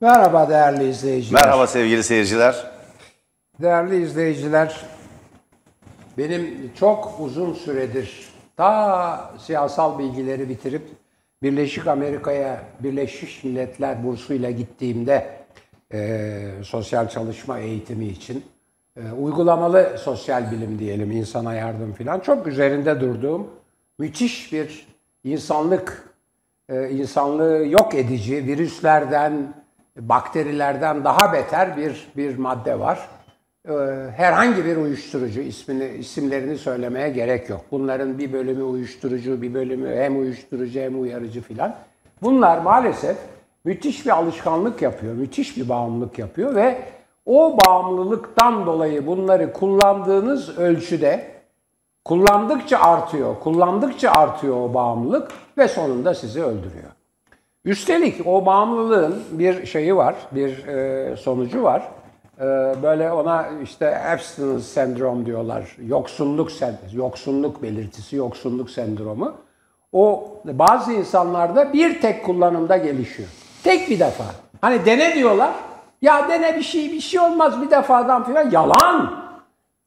Merhaba değerli izleyiciler. Merhaba sevgili seyirciler. Değerli izleyiciler, benim çok uzun süredir ta siyasal bilgileri bitirip Birleşik Amerika'ya Birleşmiş Milletler bursuyla gittiğimde e, sosyal çalışma eğitimi için e, uygulamalı sosyal bilim diyelim, insana yardım filan çok üzerinde durduğum müthiş bir insanlık, e, insanlığı yok edici virüslerden, bakterilerden daha beter bir bir madde var. Ee, herhangi bir uyuşturucu ismini isimlerini söylemeye gerek yok. Bunların bir bölümü uyuşturucu, bir bölümü hem uyuşturucu hem uyarıcı filan. Bunlar maalesef müthiş bir alışkanlık yapıyor, müthiş bir bağımlılık yapıyor ve o bağımlılıktan dolayı bunları kullandığınız ölçüde kullandıkça artıyor, kullandıkça artıyor o bağımlılık ve sonunda sizi öldürüyor. Üstelik o bağımlılığın bir şeyi var, bir e, sonucu var. E, böyle ona işte abstinence sendrom diyorlar. Yoksunluk yoksunluk belirtisi, yoksunluk sendromu. O bazı insanlarda bir tek kullanımda gelişiyor. Tek bir defa. Hani dene diyorlar. Ya dene bir şey, bir şey olmaz bir defadan filan. Yalan.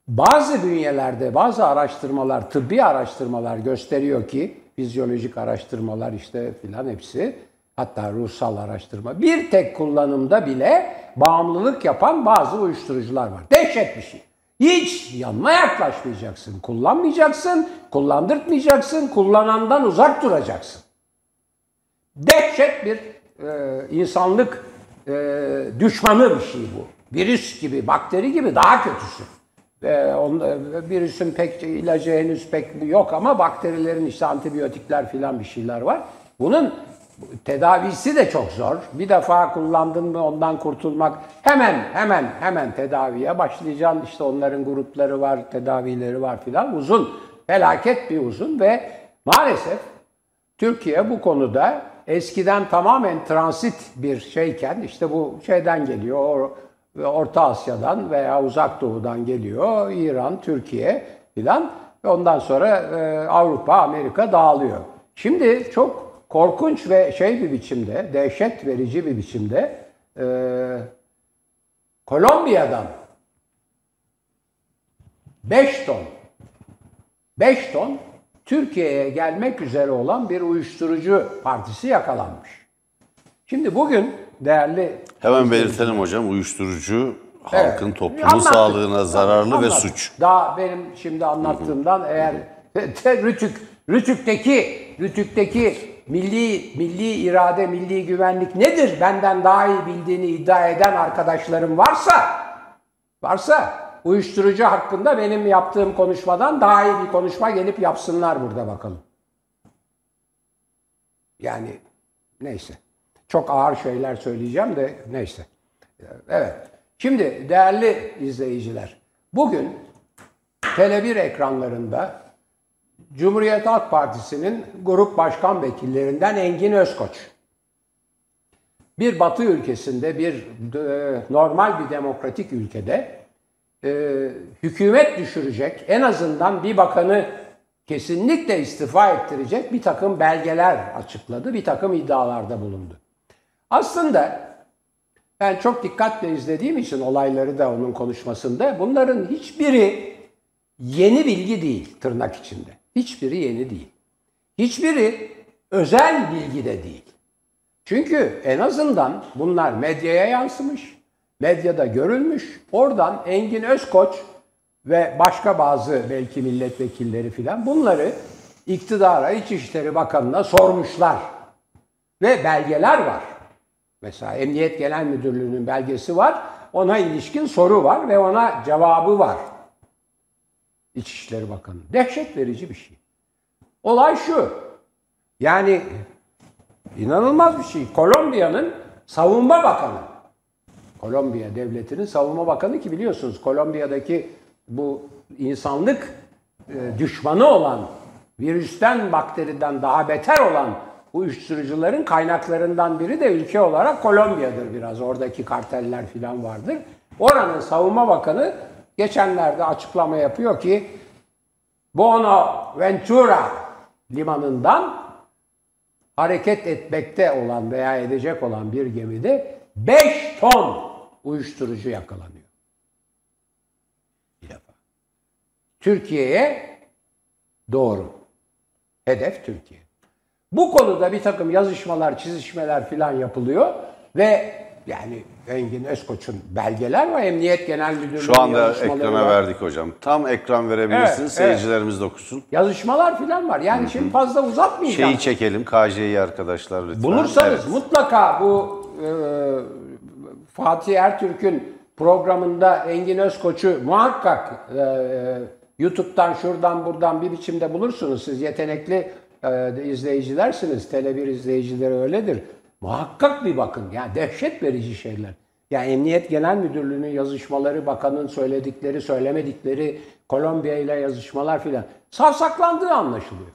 Bazı bünyelerde, bazı araştırmalar, tıbbi araştırmalar gösteriyor ki, fizyolojik araştırmalar işte filan hepsi, hatta ruhsal araştırma, bir tek kullanımda bile bağımlılık yapan bazı uyuşturucular var. Dehşet bir şey. Hiç yanına yaklaşmayacaksın, kullanmayacaksın, kullandırtmayacaksın, kullanandan uzak duracaksın. Dehşet bir e, insanlık e, düşmanı bir şey bu. Virüs gibi, bakteri gibi daha kötüsü. E, on, e, virüsün pek ilacı henüz pek yok ama bakterilerin işte antibiyotikler filan bir şeyler var. Bunun tedavisi de çok zor. Bir defa kullandın mı ondan kurtulmak hemen hemen hemen tedaviye başlayacaksın. İşte onların grupları var, tedavileri var filan. Uzun, felaket bir uzun ve maalesef Türkiye bu konuda eskiden tamamen transit bir şeyken işte bu şeyden geliyor, Orta Asya'dan veya Uzak Doğu'dan geliyor, İran, Türkiye filan ve ondan sonra e, Avrupa, Amerika dağılıyor. Şimdi çok korkunç ve şey bir biçimde, dehşet verici bir biçimde e, Kolombiya'dan 5 ton 5 ton Türkiye'ye gelmek üzere olan bir uyuşturucu partisi yakalanmış. Şimdi bugün değerli... Hemen belirtelim hocam uyuşturucu halkın evet. toplumun Anlattık. sağlığına zararlı Anlattık. ve suç. Daha benim şimdi anlattığımdan eğer Rütük, Rütük'teki Rütük'teki milli milli irade, milli güvenlik nedir? Benden daha iyi bildiğini iddia eden arkadaşlarım varsa varsa uyuşturucu hakkında benim yaptığım konuşmadan daha iyi bir konuşma gelip yapsınlar burada bakalım. Yani neyse. Çok ağır şeyler söyleyeceğim de neyse. Evet. Şimdi değerli izleyiciler, bugün Tele1 ekranlarında Cumhuriyet Halk Partisi'nin grup başkan vekillerinden Engin Özkoç. Bir batı ülkesinde, bir e, normal bir demokratik ülkede e, hükümet düşürecek, en azından bir bakanı kesinlikle istifa ettirecek bir takım belgeler açıkladı, bir takım iddialarda bulundu. Aslında ben çok dikkatle izlediğim için olayları da onun konuşmasında bunların hiçbiri yeni bilgi değil tırnak içinde. Hiçbiri yeni değil. Hiçbiri özel bilgi de değil. Çünkü en azından bunlar medyaya yansımış, medyada görülmüş. Oradan Engin Özkoç ve başka bazı belki milletvekilleri filan bunları iktidara, İçişleri Bakanı'na sormuşlar. Ve belgeler var. Mesela Emniyet Genel Müdürlüğü'nün belgesi var. Ona ilişkin soru var ve ona cevabı var. İçişleri Bakanı. Dehşet verici bir şey. Olay şu. Yani inanılmaz bir şey. Kolombiya'nın savunma bakanı. Kolombiya devletinin savunma bakanı ki biliyorsunuz Kolombiya'daki bu insanlık e, düşmanı olan, virüsten, bakteriden daha beter olan bu uyuşturucuların kaynaklarından biri de ülke olarak Kolombiya'dır biraz. Oradaki karteller falan vardır. Oranın savunma bakanı geçenlerde açıklama yapıyor ki Bonaventura limanından hareket etmekte olan veya edecek olan bir gemide 5 ton uyuşturucu yakalanıyor. Bir defa. Türkiye'ye doğru. Hedef Türkiye. Bu konuda bir takım yazışmalar, çizişmeler filan yapılıyor ve yani Engin Özkoç'un belgeler var. Emniyet Genel Müdürlüğü'nün Şu anda ekrana var. verdik hocam. Tam ekran verebilirsiniz. Evet, Seyircilerimiz de okusun. Yazışmalar filan var. Yani şimdi fazla uzatmayacağım. Şeyi çekelim. KJ'yi arkadaşlar lütfen. Bulursanız Evet. mutlaka bu e, Fatih Ertürk'ün programında Engin Özkoç'u muhakkak e, e, YouTube'dan şuradan buradan bir biçimde bulursunuz. Siz yetenekli e, izleyicilersiniz. Tele1 izleyicileri öyledir. Muhakkak bir bakın. Yani dehşet verici şeyler. Yani Emniyet Genel Müdürlüğü'nün yazışmaları, bakanın söyledikleri, söylemedikleri, Kolombiya ile yazışmalar filan savsaklandığı anlaşılıyor.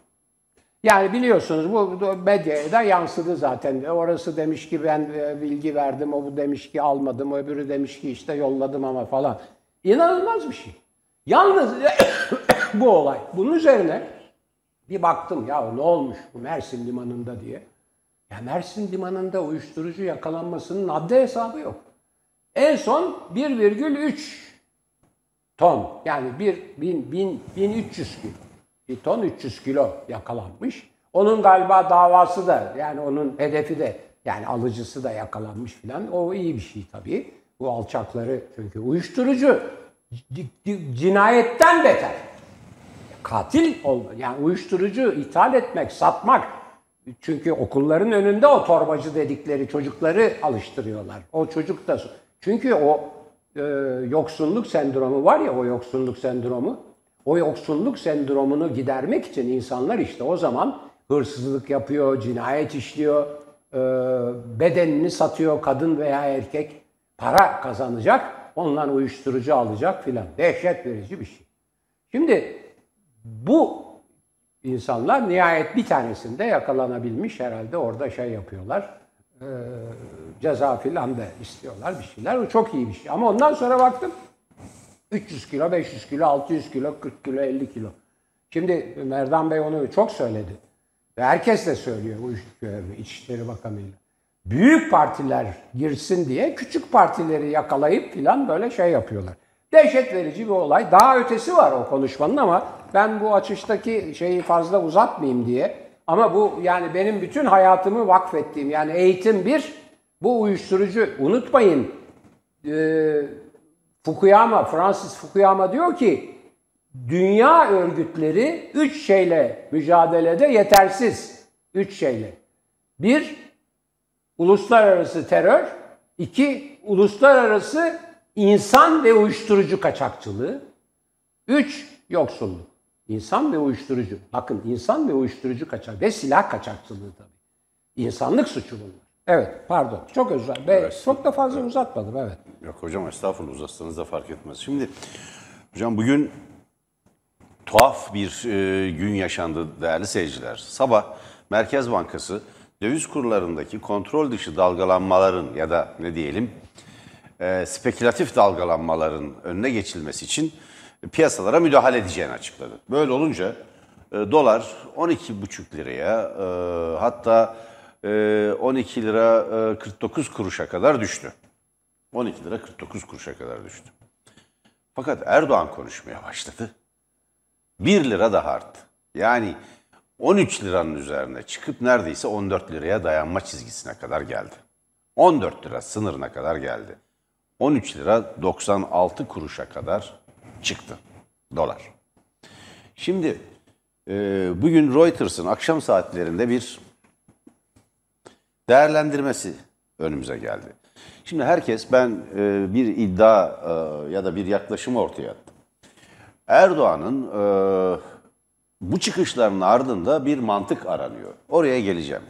Yani biliyorsunuz bu medyaya da yansıdı zaten. Orası demiş ki ben e, bilgi verdim, o bu demiş ki almadım, öbürü demiş ki işte yolladım ama falan. İnanılmaz bir şey. Yalnız bu olay. Bunun üzerine bir baktım ya ne olmuş bu Mersin Limanı'nda diye. Ya Mersin Limanı'nda uyuşturucu yakalanmasının adli hesabı yok. En son 1,3 ton yani bir, bin, bin, 1300 kilo. Bir ton 300 kilo yakalanmış. Onun galiba davası da yani onun hedefi de yani alıcısı da yakalanmış filan. O iyi bir şey tabii. Bu alçakları çünkü uyuşturucu cinayetten beter. Katil olma. Yani uyuşturucu ithal etmek, satmak. Çünkü okulların önünde o torbacı dedikleri çocukları alıştırıyorlar. O çocuk da çünkü o e, yoksulluk sendromu var ya o yoksulluk sendromu. O yoksulluk sendromunu gidermek için insanlar işte o zaman hırsızlık yapıyor, cinayet işliyor, e, bedenini satıyor kadın veya erkek para kazanacak, ondan uyuşturucu alacak filan. Dehşet verici bir şey. Şimdi bu insanlar nihayet bir tanesinde yakalanabilmiş herhalde orada şey yapıyorlar. E, ceza filan da istiyorlar bir şeyler. O çok iyi bir şey. Ama ondan sonra baktım 300 kilo, 500 kilo, 600 kilo, 40 kilo, 50 kilo. Şimdi Merdan Bey onu çok söyledi. Ve herkes de söylüyor bu işleri İçişleri Bakanı'yla. Büyük partiler girsin diye küçük partileri yakalayıp filan böyle şey yapıyorlar. Dehşet verici bir olay. Daha ötesi var o konuşmanın ama ben bu açıştaki şeyi fazla uzatmayayım diye. Ama bu yani benim bütün hayatımı vakfettiğim yani eğitim bir, bu uyuşturucu unutmayın. Ee, Fukuyama, Francis Fukuyama diyor ki dünya örgütleri üç şeyle mücadelede yetersiz. Üç şeyle. Bir, uluslararası terör. iki uluslararası insan ve uyuşturucu kaçakçılığı. Üç, yoksulluk. İnsan ve uyuşturucu. Bakın insan ve uyuşturucu kaçak ve silah kaçakçılığı tabii. İnsanlık suçu bunlar. Evet, pardon. Çok özür dilerim. Çok da fazla uzatmadım, evet. Yok hocam estağfurullah uzatsanız da fark etmez. Şimdi hocam bugün tuhaf bir e, gün yaşandı değerli seyirciler. Sabah Merkez Bankası döviz kurlarındaki kontrol dışı dalgalanmaların ya da ne diyelim e, spekülatif dalgalanmaların önüne geçilmesi için piyasalara müdahale edeceğini açıkladı. Böyle olunca e, dolar 12,5 liraya e, hatta e, 12 lira e, 49 kuruşa kadar düştü. 12 lira 49 kuruşa kadar düştü. Fakat Erdoğan konuşmaya başladı. 1 lira daha arttı. Yani 13 liranın üzerine çıkıp neredeyse 14 liraya dayanma çizgisine kadar geldi. 14 lira sınırına kadar geldi. 13 lira 96 kuruşa kadar çıktı dolar. Şimdi e, bugün Reuters'ın akşam saatlerinde bir değerlendirmesi önümüze geldi. Şimdi herkes ben e, bir iddia e, ya da bir yaklaşım ortaya attım. Erdoğan'ın e, bu çıkışlarının ardında bir mantık aranıyor. Oraya geleceğim.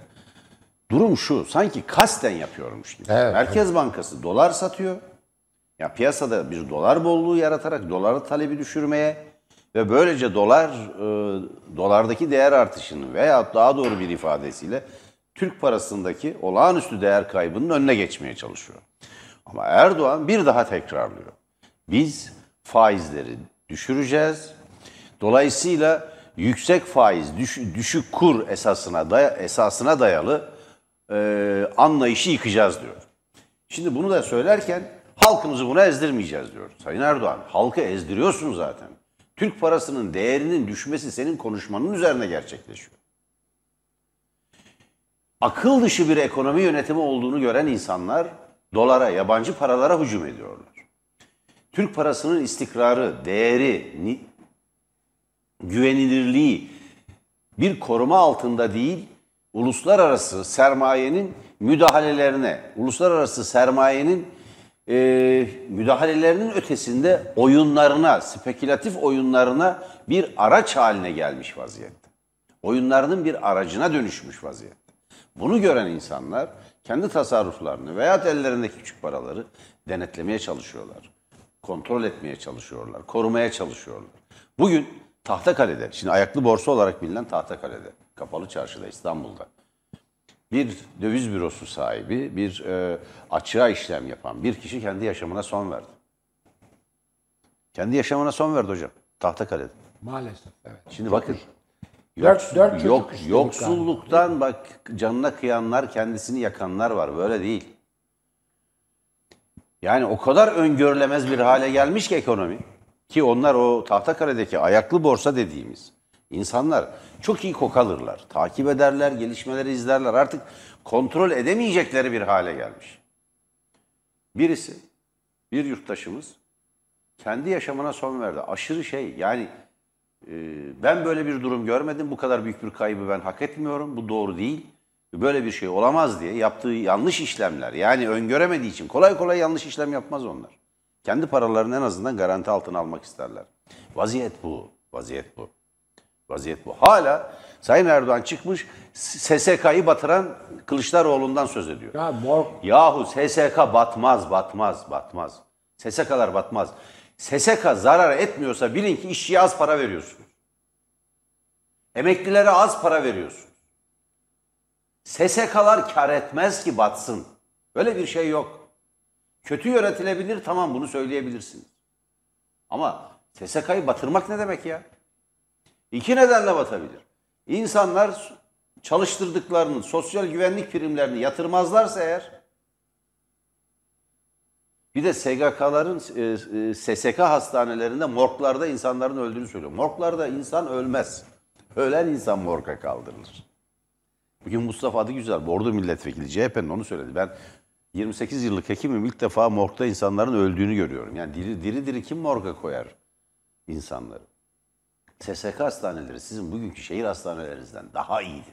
Durum şu, sanki kasten yapıyormuş gibi. Evet, Merkez Bankası dolar satıyor. Ya piyasada bir dolar bolluğu yaratarak doları talebi düşürmeye ve böylece dolar e, dolardaki değer artışını veya daha doğru bir ifadesiyle Türk parasındaki olağanüstü değer kaybının önüne geçmeye çalışıyor. Ama Erdoğan bir daha tekrarlıyor. Biz faizleri düşüreceğiz. Dolayısıyla yüksek faiz, düş- düşük kur esasına daya- esasına dayalı e, anlayışı yıkacağız diyor. Şimdi bunu da söylerken halkımızı buna ezdirmeyeceğiz diyor. Sayın Erdoğan, halkı ezdiriyorsun zaten. Türk parasının değerinin düşmesi senin konuşmanın üzerine gerçekleşiyor. Akıl dışı bir ekonomi yönetimi olduğunu gören insanlar dolara, yabancı paralara hücum ediyorlar. Türk parasının istikrarı, değeri, ni- güvenilirliği bir koruma altında değil, uluslararası sermayenin müdahalelerine, uluslararası sermayenin e, müdahalelerinin ötesinde oyunlarına, spekülatif oyunlarına bir araç haline gelmiş vaziyette. Oyunlarının bir aracına dönüşmüş vaziyette. Bunu gören insanlar kendi tasarruflarını veya ellerindeki küçük paraları denetlemeye çalışıyorlar. Kontrol etmeye çalışıyorlar, korumaya çalışıyorlar. Bugün Tahtakale'de, şimdi ayaklı borsa olarak bilinen Tahtakale'de, Kapalı Çarşı'da İstanbul'da bir döviz bürosu sahibi, bir e, açığa işlem yapan bir kişi kendi yaşamına son verdi. Kendi yaşamına son verdi hocam. Tahtakale'de. Maalesef evet. Şimdi bakın. Dört- yoks- dört çocuk yok, yoksulluktan bak canına kıyanlar, kendisini yakanlar var. Böyle değil. Yani o kadar öngörülemez bir hale gelmiş ki ekonomi. Ki onlar o Tahtakale'deki ayaklı borsa dediğimiz insanlar çok iyi kokalırlar. Takip ederler, gelişmeleri izlerler. Artık kontrol edemeyecekleri bir hale gelmiş. Birisi, bir yurttaşımız kendi yaşamına son verdi. Aşırı şey yani e, ben böyle bir durum görmedim. Bu kadar büyük bir kaybı ben hak etmiyorum. Bu doğru değil. Böyle bir şey olamaz diye yaptığı yanlış işlemler. Yani öngöremediği için kolay kolay yanlış işlem yapmaz onlar. Kendi paralarını en azından garanti altına almak isterler. Vaziyet bu. Vaziyet bu. Vaziyet bu. Hala Sayın Erdoğan çıkmış SSK'yı batıran Kılıçdaroğlu'ndan söz ediyor. Ya mor Yahu SSK batmaz, batmaz, batmaz. SSK'lar batmaz. SSK zarar etmiyorsa bilin ki işçiye az para veriyorsunuz. Emeklilere az para veriyorsunuz. SSK'lar kar etmez ki batsın. Öyle bir şey yok. Kötü yönetilebilir tamam bunu söyleyebilirsiniz. Ama SSK'yı batırmak ne demek ya? İki nedenle batabilir. İnsanlar çalıştırdıklarının sosyal güvenlik primlerini yatırmazlarsa eğer bir de SGK'ların e, e, SSK hastanelerinde morglarda insanların öldüğünü söylüyor. Morglarda insan ölmez. Ölen insan morga kaldırılır. Bugün Mustafa adı güzel. Bordo milletvekili CHP'nin onu söyledi. Ben 28 yıllık hekimim ilk defa morgda insanların öldüğünü görüyorum. Yani diri diri, diri kim morga koyar insanları? SSK hastaneleri sizin bugünkü şehir hastanelerinizden daha iyiydi.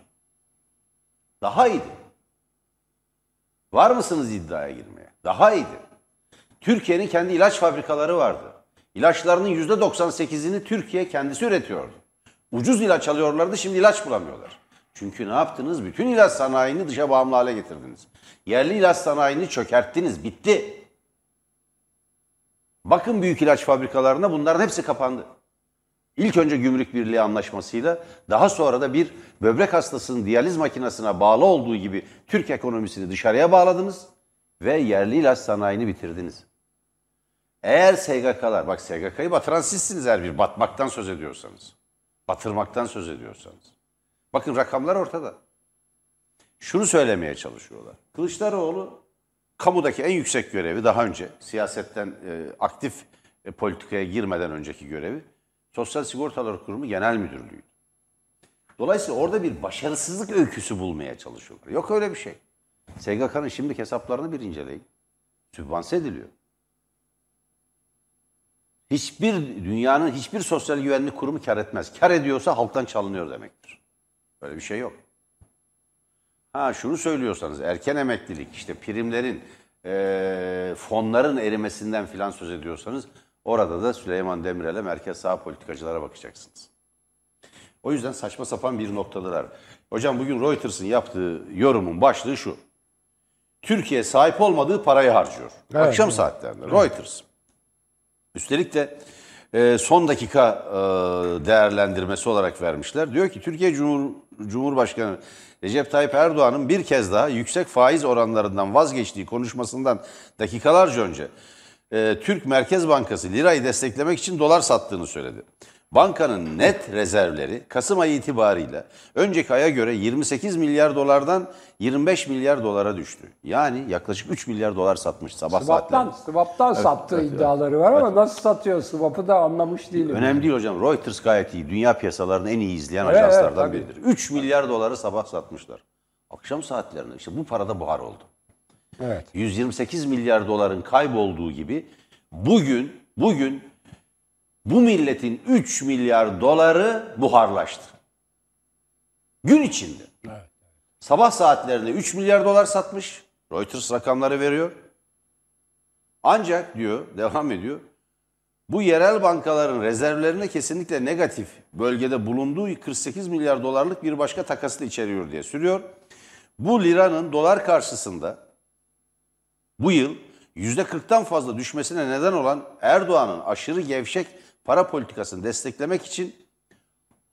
Daha iyiydi. Var mısınız iddiaya girmeye? Daha iyiydi. Türkiye'nin kendi ilaç fabrikaları vardı. İlaçlarının %98'ini Türkiye kendisi üretiyordu. Ucuz ilaç alıyorlardı, şimdi ilaç bulamıyorlar. Çünkü ne yaptınız? Bütün ilaç sanayini dışa bağımlı hale getirdiniz. Yerli ilaç sanayini çökerttiniz, bitti. Bakın büyük ilaç fabrikalarına bunların hepsi kapandı. İlk önce gümrük birliği anlaşmasıyla daha sonra da bir böbrek hastasının diyaliz makinesine bağlı olduğu gibi Türk ekonomisini dışarıya bağladınız ve yerli ilaç sanayini bitirdiniz. Eğer SGK'lar, bak SGK'yı batıran sizsiniz eğer bir batmaktan söz ediyorsanız. Batırmaktan söz ediyorsanız. Bakın rakamlar ortada. Şunu söylemeye çalışıyorlar. Kılıçdaroğlu kamudaki en yüksek görevi daha önce siyasetten e, aktif e, politikaya girmeden önceki görevi Sosyal Sigortalar Kurumu Genel Müdürlüğü'ydü. Dolayısıyla orada bir başarısızlık öyküsü bulmaya çalışıyorlar. Yok öyle bir şey. SGK'nın şimdiki hesaplarını bir inceleyin. Sübvanse ediliyor. Hiçbir dünyanın hiçbir sosyal güvenlik kurumu kar etmez. Kar ediyorsa halktan çalınıyor demektir. Böyle bir şey yok. Ha şunu söylüyorsanız erken emeklilik işte primlerin eee, fonların erimesinden filan söz ediyorsanız orada da Süleyman Demirel'e merkez sağ politikacılara bakacaksınız. O yüzden saçma sapan bir noktadılar. Hocam bugün Reuters'ın yaptığı yorumun başlığı şu. Türkiye sahip olmadığı parayı harcıyor. Evet, Akşam evet. saatlerinde Reuters. Üstelik de e, son dakika e, değerlendirmesi olarak vermişler. Diyor ki Türkiye Cumhur, Cumhurbaşkanı Recep Tayyip Erdoğan'ın bir kez daha yüksek faiz oranlarından vazgeçtiği konuşmasından dakikalarca önce e, Türk Merkez Bankası lirayı desteklemek için dolar sattığını söyledi. bankanın net rezervleri Kasım ayı itibarıyla önceki aya göre 28 milyar dolardan 25 milyar dolara düştü. Yani yaklaşık 3 milyar dolar satmış sabah Swap'tan, saatlerinde. swap'tan sattığı iddiaları var ama nasıl satıyor swap'ı da anlamış değilim. Önemli değil hocam. Reuters gayet iyi. Dünya piyasalarını en iyi izleyen Evet, ajanslardan evet, biridir. 3 milyar doları sabah satmışlar. Akşam saatlerinde işte bu parada buhar oldu. Evet. 128 milyar doların kaybolduğu gibi bugün bugün bu milletin 3 milyar doları buharlaştı. Gün içinde. Sabah saatlerinde 3 milyar dolar satmış. Reuters rakamları veriyor. Ancak diyor, devam ediyor. Bu yerel bankaların rezervlerine kesinlikle negatif bölgede bulunduğu 48 milyar dolarlık bir başka takası da içeriyor diye sürüyor. Bu liranın dolar karşısında bu yıl %40'tan fazla düşmesine neden olan Erdoğan'ın aşırı gevşek para politikasını desteklemek için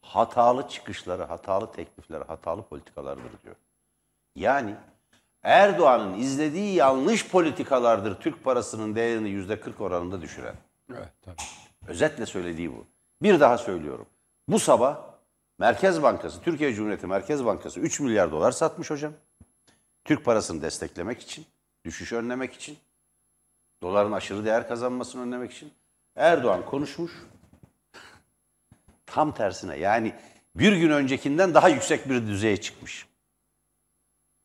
hatalı çıkışları, hatalı teklifleri, hatalı politikalardır diyor. Yani Erdoğan'ın izlediği yanlış politikalardır Türk parasının değerini %40 oranında düşüren. Evet tabii. Özetle söylediği bu. Bir daha söylüyorum. Bu sabah Merkez Bankası, Türkiye Cumhuriyeti Merkez Bankası 3 milyar dolar satmış hocam. Türk parasını desteklemek için, düşüşü önlemek için, doların aşırı değer kazanmasını önlemek için. Erdoğan konuşmuş. Tam tersine yani bir gün öncekinden daha yüksek bir düzeye çıkmış.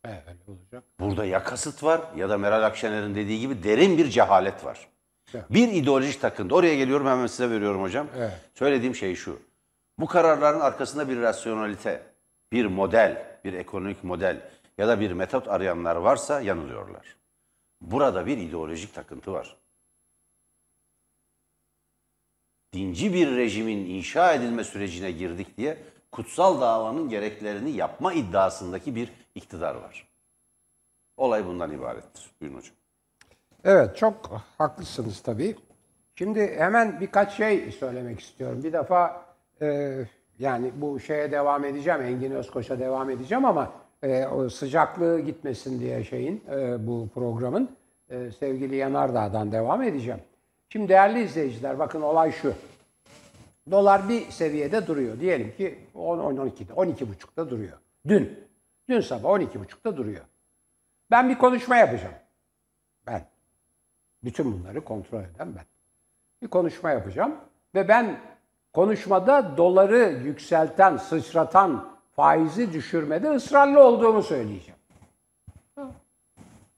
Evet olacak. Burada ya kasıt var ya da Meral Akşener'in dediği gibi derin bir cehalet var. Evet. Bir ideolojik takıntı. Oraya geliyorum hemen size veriyorum hocam. Evet. Söylediğim şey şu. Bu kararların arkasında bir rasyonalite, bir model, bir ekonomik model ya da bir metot arayanlar varsa yanılıyorlar. Burada bir ideolojik takıntı var. Dinci bir rejimin inşa edilme sürecine girdik diye kutsal davanın gereklerini yapma iddiasındaki bir iktidar var. Olay bundan ibarettir. Buyurun hocam. Evet çok haklısınız tabii. Şimdi hemen birkaç şey söylemek istiyorum. Bir defa e, yani bu şeye devam edeceğim, Engin Özkoç'a devam edeceğim ama e, o sıcaklığı gitmesin diye şeyin e, bu programın e, sevgili Yanardağ'dan devam edeceğim. Şimdi değerli izleyiciler bakın olay şu. Dolar bir seviyede duruyor. Diyelim ki 10 12'de, 12,5'da duruyor. Dün. Dün sabah 12,5'da duruyor. Ben bir konuşma yapacağım. Ben. Bütün bunları kontrol eden ben. Bir konuşma yapacağım ve ben konuşmada doları yükselten, sıçratan, faizi düşürmede ısrarlı olduğumu söyleyeceğim.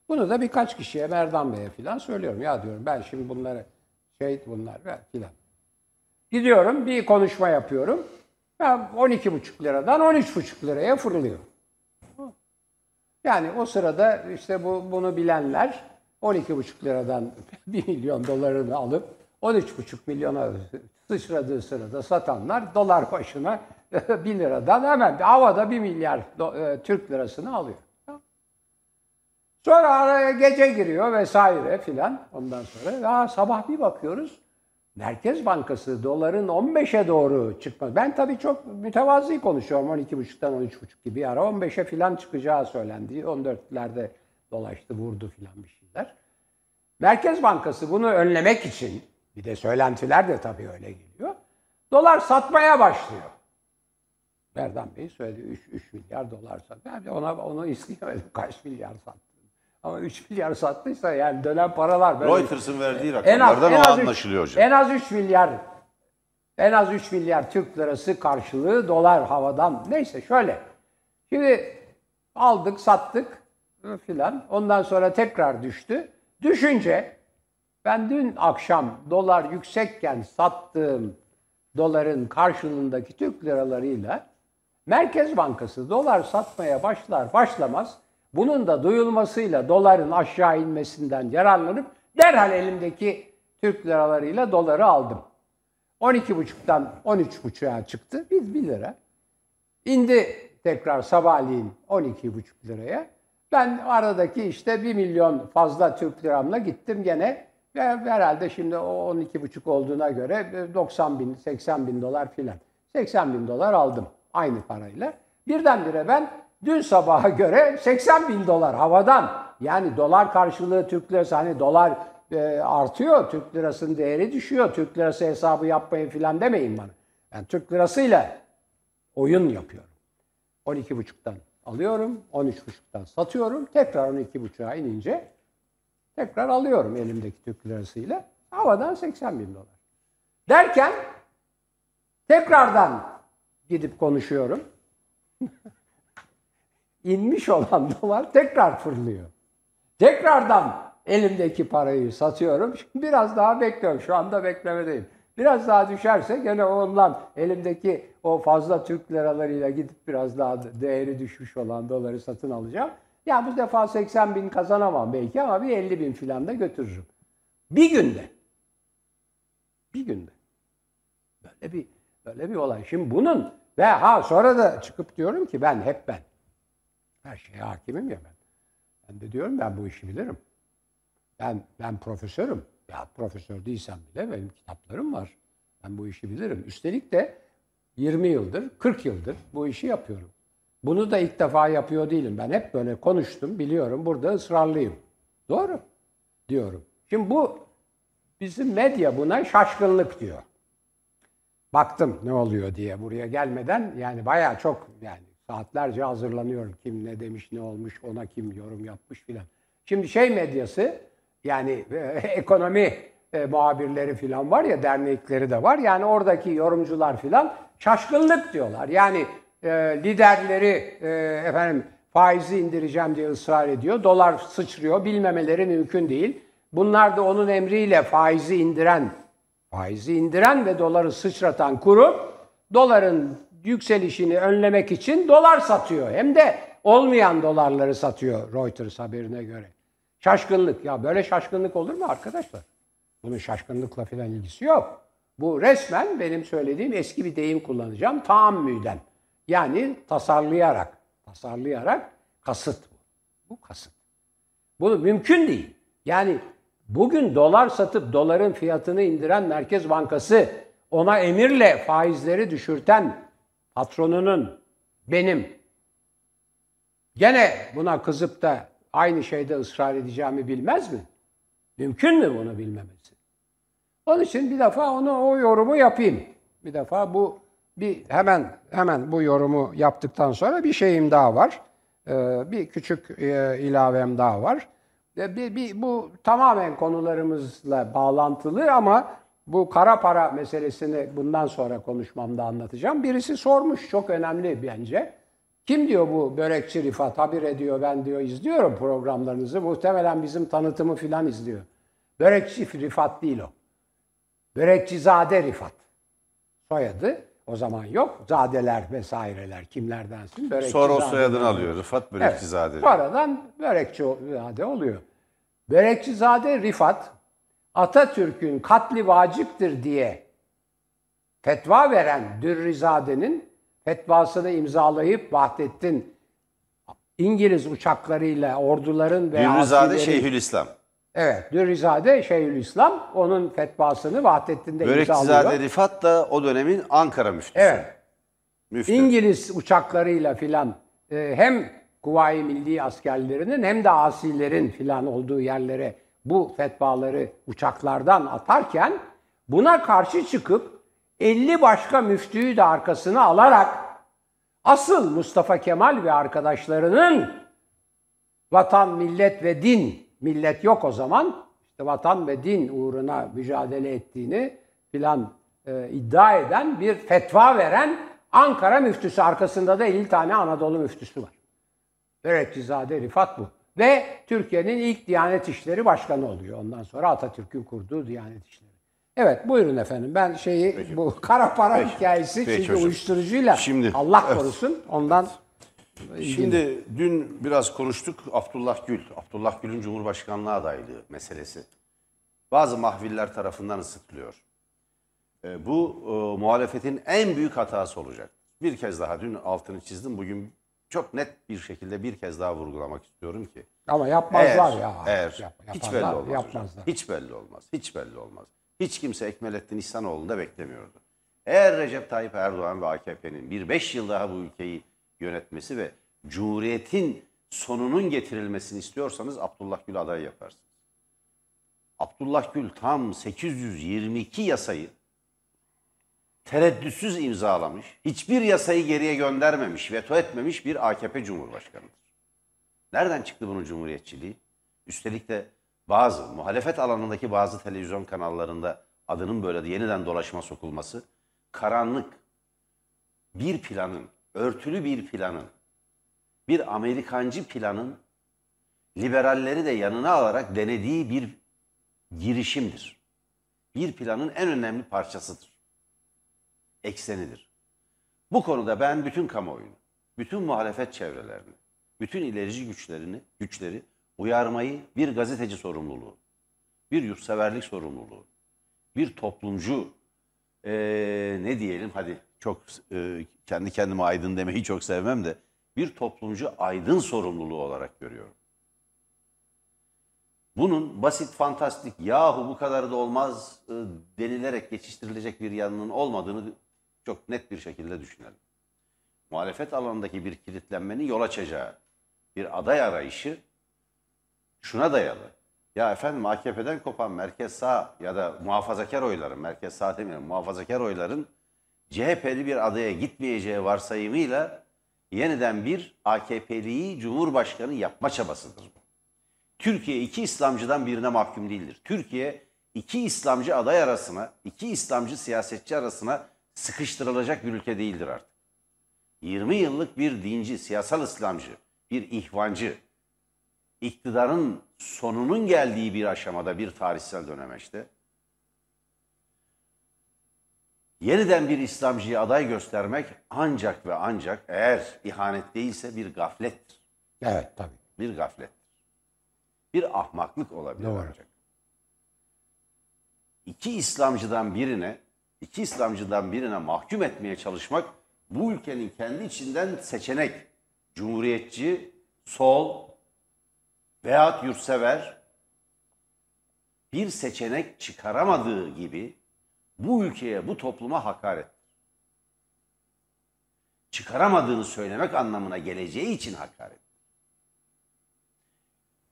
Bunu da birkaç kişiye, Merdan Bey'e falan söylüyorum. Ya diyorum ben şimdi bunları şey bunlar filan. Gidiyorum bir konuşma yapıyorum. Ben 12,5 liradan 13,5 liraya fırlıyor. Yani o sırada işte bu bunu bilenler 12,5 liradan 1 milyon dolarını alıp 13,5 milyona sıçradığı sırada satanlar dolar başına 1 liradan hemen havada 1 milyar e, Türk lirasını alıyor. Sonra araya gece giriyor vesaire filan ondan sonra. Ya sabah bir bakıyoruz Merkez Bankası doların 15'e doğru çıkma. Ben tabii çok mütevazi konuşuyorum 12,5'tan 13,5 gibi. Ara 15'e filan çıkacağı söylendi. 14'lerde dolaştı vurdu filan bir şeyler. Merkez Bankası bunu önlemek için bir de söylentiler de tabii öyle geliyor. Dolar satmaya başlıyor. Berdan Bey söyledi 3, 3 milyar dolar sattı. Ben ona onu isteyemedim kaç milyar sattı. Ama 3 milyar sattıysa yani dönen paralar. böyle- Reuters'ın verdiği en az, rakamlardan en o az üç- anlaşılıyor hocam. En az 3 milyar en az 3 milyar Türk lirası karşılığı dolar havadan. Neyse şöyle. Şimdi aldık, sattık filan. Ondan sonra tekrar düştü. Düşünce ben dün akşam dolar yüksekken sattığım doların karşılığındaki Türk liralarıyla Merkez Bankası dolar satmaya başlar başlamaz bunun da duyulmasıyla doların aşağı inmesinden yararlanıp derhal elimdeki Türk liralarıyla doları aldım. 12,5'tan 13,5'a çıktı. Biz 1 lira. İndi tekrar sabahleyin 12,5 liraya. Ben aradaki işte 1 milyon fazla Türk liramla gittim gene. Ve herhalde şimdi o 12,5 olduğuna göre 90 bin, 80 bin dolar filan. 80 bin dolar aldım aynı parayla. Birdenbire ben dün sabaha göre 80 bin dolar havadan. Yani dolar karşılığı Türk lirası hani dolar e, artıyor, Türk lirasının değeri düşüyor. Türk lirası hesabı yapmayın filan demeyin bana. Yani Türk lirasıyla oyun yapıyorum. 12,5'tan alıyorum, 13,5'tan satıyorum. Tekrar 12,5'a inince tekrar alıyorum elimdeki Türk lirasıyla. Havadan 80 bin dolar. Derken tekrardan gidip konuşuyorum. İnmiş olan dolar tekrar fırlıyor. Tekrardan elimdeki parayı satıyorum. Şimdi biraz daha bekliyorum. Şu anda beklemedeyim. Biraz daha düşerse gene ondan elimdeki o fazla Türk liralarıyla gidip biraz daha değeri düşmüş olan doları satın alacağım. Ya bu defa 80 bin kazanamam belki ama bir 50 bin falan da götürürüm. Bir günde. Bir günde. Böyle bir böyle bir olay. Şimdi bunun ve ha sonra da çıkıp diyorum ki ben hep ben. Her şeye hakimim ya ben. Ben de diyorum ben bu işi bilirim. Ben ben profesörüm. Ya profesör değilsem bile benim kitaplarım var. Ben bu işi bilirim. Üstelik de 20 yıldır, 40 yıldır bu işi yapıyorum. Bunu da ilk defa yapıyor değilim. Ben hep böyle konuştum, biliyorum. Burada ısrarlıyım. Doğru diyorum. Şimdi bu bizim medya buna şaşkınlık diyor. Baktım ne oluyor diye buraya gelmeden yani bayağı çok yani saatlerce hazırlanıyorum. Kim ne demiş, ne olmuş, ona kim yorum yapmış filan. Şimdi şey medyası yani e, ekonomi e, muhabirleri filan var ya dernekleri de var. Yani oradaki yorumcular filan şaşkınlık diyorlar. Yani e, liderleri e, efendim faizi indireceğim diye ısrar ediyor. Dolar sıçrıyor. Bilmemeleri mümkün değil. Bunlar da onun emriyle faizi indiren, faizi indiren ve doları sıçratan kurum doların yükselişini önlemek için dolar satıyor. Hem de olmayan dolarları satıyor Reuters haberine göre. Şaşkınlık. Ya böyle şaşkınlık olur mu arkadaşlar? Bunun şaşkınlıkla falan ilgisi yok. Bu resmen benim söylediğim eski bir deyim kullanacağım. Taammüden. Yani tasarlayarak. Tasarlayarak kasıt bu. Bu kasıt. Bu mümkün değil. Yani bugün dolar satıp doların fiyatını indiren Merkez Bankası ona emirle faizleri düşürten patronunun benim gene buna kızıp da aynı şeyde ısrar edeceğimi bilmez mi? Mümkün mü bunu bilmemesi? Onun için bir defa onu o yorumu yapayım. Bir defa bu bir hemen hemen bu yorumu yaptıktan sonra bir şeyim daha var. Ee, bir küçük e, ilavem daha var. Bir, bir, bu tamamen konularımızla bağlantılı ama bu kara para meselesini bundan sonra konuşmamda anlatacağım. Birisi sormuş çok önemli bence. Kim diyor bu börekçi Rifat? Haber ediyor ben diyor izliyorum programlarınızı. Muhtemelen bizim tanıtımı filan izliyor. Börekçi Rifat değil o. Börekçizade Rifat. Soyadı o zaman yok. Zadeler vesaireler kimlerdensin? Sonra o soyadını alıyor. Rıfat Börekçizade. Evet, sonradan Börekçizade oluyor. Börekçizade Rifat Atatürk'ün katli vaciptir diye fetva veren Dürrizade'nin fetvasını imzalayıp Vahdettin İngiliz uçaklarıyla orduların ve Dürrizade Şeyhülislam. Evet, Dürrizade Şeyhülislam onun fetvasını Vahdettin de imzalıyor. Börekçizade Rifat da o dönemin Ankara müftüsü. Evet. Müftü. İngiliz uçaklarıyla filan e, hem Kuvayi Milli askerlerinin hem de asilerin filan olduğu yerlere bu fetvaları uçaklardan atarken buna karşı çıkıp 50 başka müftüyü de arkasına alarak asıl Mustafa Kemal ve arkadaşlarının vatan, millet ve din, millet yok o zaman, işte vatan ve din uğruna mücadele ettiğini filan e, iddia eden bir fetva veren Ankara müftüsü arkasında da 50 tane Anadolu müftüsü var. Börekçizade Rifat bu. Ve Türkiye'nin ilk Diyanet İşleri Başkanı oluyor. Ondan sonra Atatürk'ün kurduğu Diyanet İşleri. Evet buyurun efendim. Ben şeyi bu kara para hikayesi Peki çünkü hocam. uyuşturucuyla Şimdi- Allah Evet. korusun ondan Şimdi dün biraz konuştuk Abdullah Gül. Abdullah Gül'ün Cumhurbaşkanlığı adaylığı meselesi. Bazı mahviller tarafından ısıtılıyor. E, bu e, muhalefetin en büyük hatası olacak. Bir kez daha dün altını çizdim. Bugün çok net bir şekilde bir kez daha vurgulamak istiyorum ki. ama yapmazlar Eğer, ya. eğer Yap- hiç belli olmaz hocam. yapmazlar. Hiç belli olmaz. Hiç belli olmaz. Hiç kimse Ekmelettin İhsanoğlu'nu da beklemiyordu. Eğer Recep Tayyip Erdoğan ve AKP'nin bir beş yıl daha bu ülkeyi yönetmesi ve Cumhuriyet'in sonunun getirilmesini istiyorsanız Abdullah Gül aday yaparsınız. Abdullah Gül tam 822 yasayı tereddütsüz imzalamış, hiçbir yasayı geriye göndermemiş, veto etmemiş bir AKP Cumhurbaşkanıdır. Nereden çıktı bunun cumhuriyetçiliği? Üstelik de bazı muhalefet alanındaki bazı televizyon kanallarında adının böyle de yeniden dolaşıma sokulması karanlık bir planın, örtülü bir planın, bir Amerikancı planın liberalleri de yanına alarak denediği bir girişimdir. Bir planın en önemli parçasıdır. Eksenidir. Bu konuda ben bütün kamuoyunu, bütün muhalefet çevrelerini, bütün ilerici güçlerini, güçleri uyarmayı bir gazeteci sorumluluğu, bir yurtseverlik sorumluluğu, bir toplumcu eee, ne diyelim hadi çok eee, kendi kendime aydın demeyi çok sevmem de bir toplumcu aydın sorumluluğu olarak görüyorum. Bunun basit, fantastik, yahu bu kadar da olmaz e, denilerek geçiştirilecek bir yanının olmadığını çok net bir şekilde düşünelim. Muhalefet alanındaki bir kilitlenmenin yol açacağı bir aday arayışı şuna dayalı. Ya efendim AKP'den kopan merkez sağ ya da muhafazakar oyların, merkez sağ demeyelim, muhafazakar oyların CHP'li bir adaya gitmeyeceği varsayımıyla yeniden bir AKP'liyi Cumhurbaşkanı yapma çabasıdır bu. Türkiye iki İslamcıdan birine mahkum değildir. Türkiye iki İslamcı aday arasına, iki İslamcı siyasetçi arasına sıkıştırılacak bir ülke değildir artık. 20 yıllık bir dinci, siyasal İslamcı, bir ihvancı, iktidarın sonunun geldiği bir aşamada, bir tarihsel dönemeçte yeniden bir İslamcıyı aday göstermek ancak ve ancak eğer ihanet değilse bir gaflettir. Evet tabii. Bir gaflettir. Bir ahmaklık olabilir Doğru. ancak. İki İslamcıdan birine, iki İslamcıdan birine mahkum etmeye çalışmak bu ülkenin kendi içinden seçenek, cumhuriyetçi, sol veyahut yurtsever bir seçenek çıkaramadığı gibi bu ülkeye, bu topluma hakaret. Çıkaramadığını söylemek anlamına geleceği için hakaret.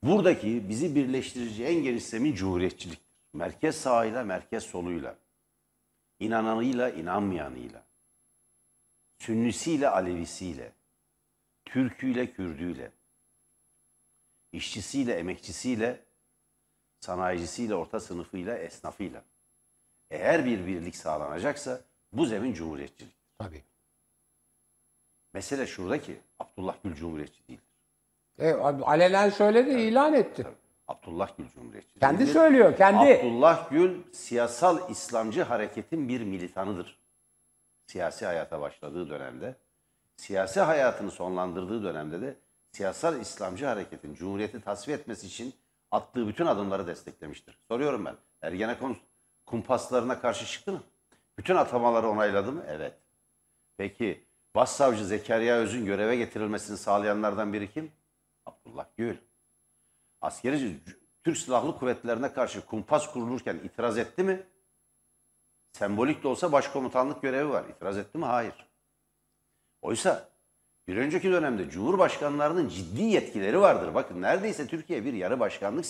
Buradaki bizi birleştirici en geniş zemin cumhuriyetçiliktir. Merkez sağıyla, merkez soluyla, inananıyla, inanmayanıyla, Sünnisiyle, Alevisiyle, Türküyle, Kürdüyle, işçisiyle, emekçisiyle, sanayicisiyle, orta sınıfıyla, esnafıyla. Eğer bir birlik sağlanacaksa bu zemin cumhuriyetçilik. Tabii. Mesele şuradaki Abdullah Gül cumhuriyetçi değildir. E, alenen söyledi, ilan etti. Abdullah Gül cumhuriyetçi Kendi değildir. söylüyor, kendi. Abdullah Gül siyasal İslamcı hareketin bir militanıdır. Siyasi hayata başladığı dönemde, siyasi hayatını sonlandırdığı dönemde de siyasal İslamcı hareketin Cumhuriyeti tasfiye etmesi için attığı bütün adımları desteklemiştir. Soruyorum ben, Ergenekon kumpaslarına karşı çıktı mı? Bütün atamaları onayladı mı? Evet. Peki Başsavcı Zekeriya Öz'ün göreve getirilmesini sağlayanlardan biri kim? Abdullah Gül. Askeri Türk Silahlı Kuvvetlerine karşı kumpas kurulurken itiraz etti mi? Sembolik de olsa başkomutanlık görevi var. İtiraz etti mi? Hayır. Oysa bir önceki dönemde Cumhurbaşkanlarının ciddi yetkileri vardır. Bakın neredeyse Türkiye bir yarı başkanlık